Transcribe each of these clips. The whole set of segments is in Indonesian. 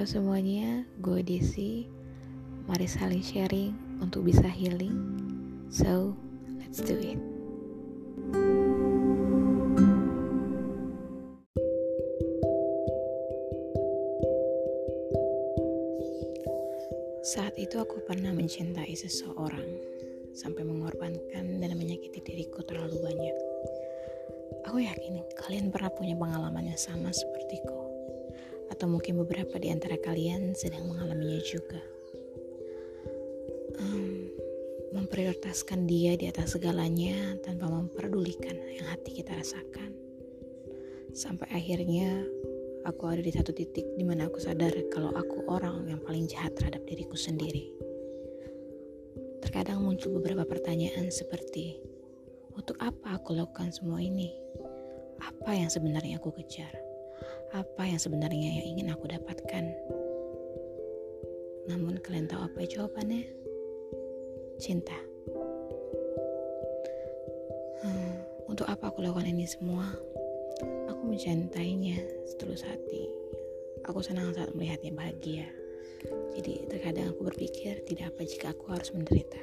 Halo semuanya, gue Desi. Mari saling sharing untuk bisa healing. So, let's do it. Saat itu aku pernah mencintai seseorang sampai mengorbankan dan menyakiti diriku terlalu banyak. Aku yakin kalian pernah punya pengalaman yang sama sepertiku atau mungkin beberapa di antara kalian sedang mengalaminya juga. Um, memprioritaskan dia di atas segalanya tanpa memperdulikan yang hati kita rasakan. Sampai akhirnya aku ada di satu titik di mana aku sadar kalau aku orang yang paling jahat terhadap diriku sendiri. Terkadang muncul beberapa pertanyaan seperti, untuk apa aku lakukan semua ini? Apa yang sebenarnya aku kejar? Apa yang sebenarnya yang ingin aku dapatkan. Namun kalian tahu apa jawabannya? Cinta. Hmm, untuk apa aku lakukan ini semua? Aku mencintainya setulus hati. Aku senang saat melihatnya bahagia. Jadi terkadang aku berpikir tidak apa jika aku harus menderita.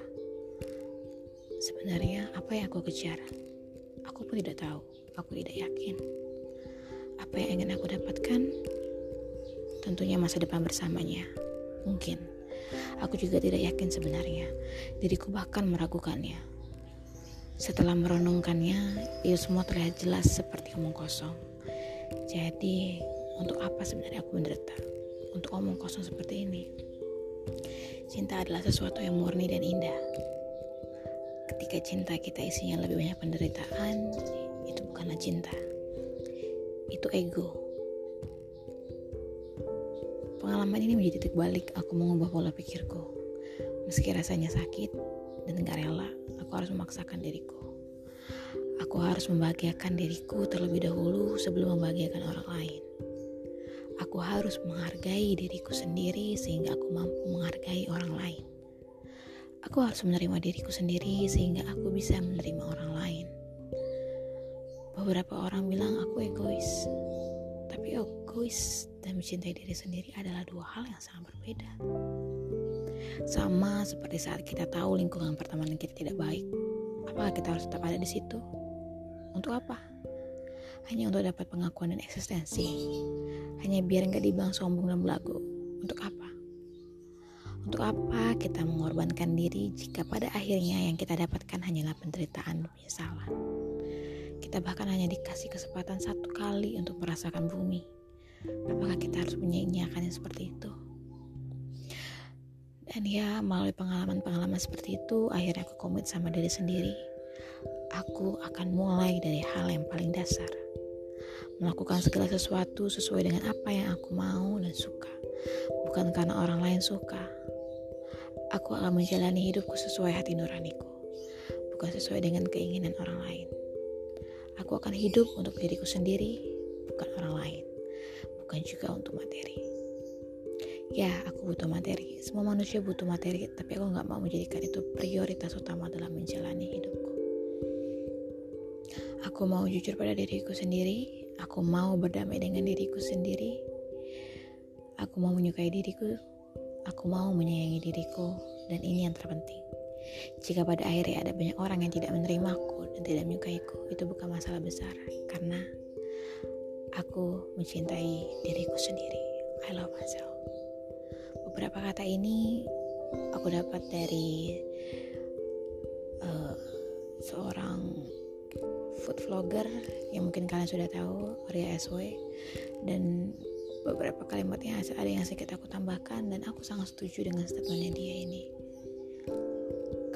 Sebenarnya apa yang aku kejar? Aku pun tidak tahu. Aku tidak yakin apa yang ingin aku dapatkan? Tentunya masa depan bersamanya. Mungkin. Aku juga tidak yakin sebenarnya. Diriku bahkan meragukannya. Setelah merenungkannya, itu semua terlihat jelas seperti omong kosong. Jadi, untuk apa sebenarnya aku menderita? Untuk omong kosong seperti ini. Cinta adalah sesuatu yang murni dan indah. Ketika cinta kita isinya lebih banyak penderitaan, itu bukanlah cinta itu ego. Pengalaman ini menjadi titik balik aku mengubah pola pikirku. Meski rasanya sakit dan gak rela, aku harus memaksakan diriku. Aku harus membahagiakan diriku terlebih dahulu sebelum membahagiakan orang lain. Aku harus menghargai diriku sendiri sehingga aku mampu menghargai orang lain. Aku harus menerima diriku sendiri sehingga aku bisa menerima orang lain. Beberapa orang bilang aku egois, tapi egois dan mencintai diri sendiri adalah dua hal yang sangat berbeda. Sama seperti saat kita tahu lingkungan pertemanan kita tidak baik, apakah kita harus tetap ada di situ? Untuk apa? Hanya untuk dapat pengakuan dan eksistensi. Hanya biar nggak dibilang sombong dan belagu. Untuk apa? Untuk apa kita mengorbankan diri jika pada akhirnya yang kita dapatkan hanyalah penderitaan dan penyesalan? Kita bahkan hanya dikasih kesempatan satu kali untuk merasakan bumi. Apakah kita harus menyia-nyiakan yang seperti itu? Dan ya, melalui pengalaman-pengalaman seperti itu, akhirnya aku komit sama diri sendiri. Aku akan mulai dari hal yang paling dasar. Melakukan segala sesuatu sesuai dengan apa yang aku mau dan suka. Bukan karena orang lain suka. Aku akan menjalani hidupku sesuai hati nuraniku. Bukan sesuai dengan keinginan orang lain. Aku akan hidup untuk diriku sendiri, bukan orang lain. Bukan juga untuk materi. Ya, aku butuh materi. Semua manusia butuh materi, tapi aku nggak mau menjadikan itu prioritas utama dalam menjalani hidupku. Aku mau jujur pada diriku sendiri. Aku mau berdamai dengan diriku sendiri. Aku mau menyukai diriku. Aku mau menyayangi diriku. Dan ini yang terpenting. Jika pada akhirnya ada banyak orang yang tidak menerimaku dan tidak menyukaiku, itu bukan masalah besar karena aku mencintai diriku sendiri. I love myself. Beberapa kata ini aku dapat dari uh, seorang food vlogger yang mungkin kalian sudah tahu, Ria SW dan beberapa kalimatnya ada yang sedikit aku tambahkan dan aku sangat setuju dengan statementnya dia ini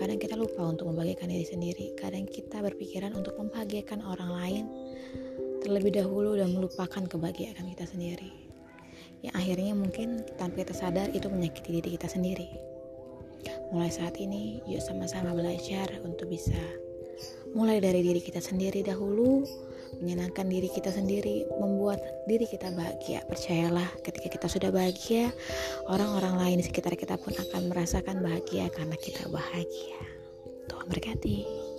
Kadang kita lupa untuk membahagiakan diri sendiri. Kadang kita berpikiran untuk membahagiakan orang lain terlebih dahulu dan melupakan kebahagiaan kita sendiri. Yang akhirnya mungkin tanpa kita sadar itu menyakiti diri kita sendiri. Mulai saat ini, yuk sama-sama belajar untuk bisa mulai dari diri kita sendiri dahulu menyenangkan diri kita sendiri, membuat diri kita bahagia. Percayalah, ketika kita sudah bahagia, orang-orang lain di sekitar kita pun akan merasakan bahagia karena kita bahagia. Tuhan berkati.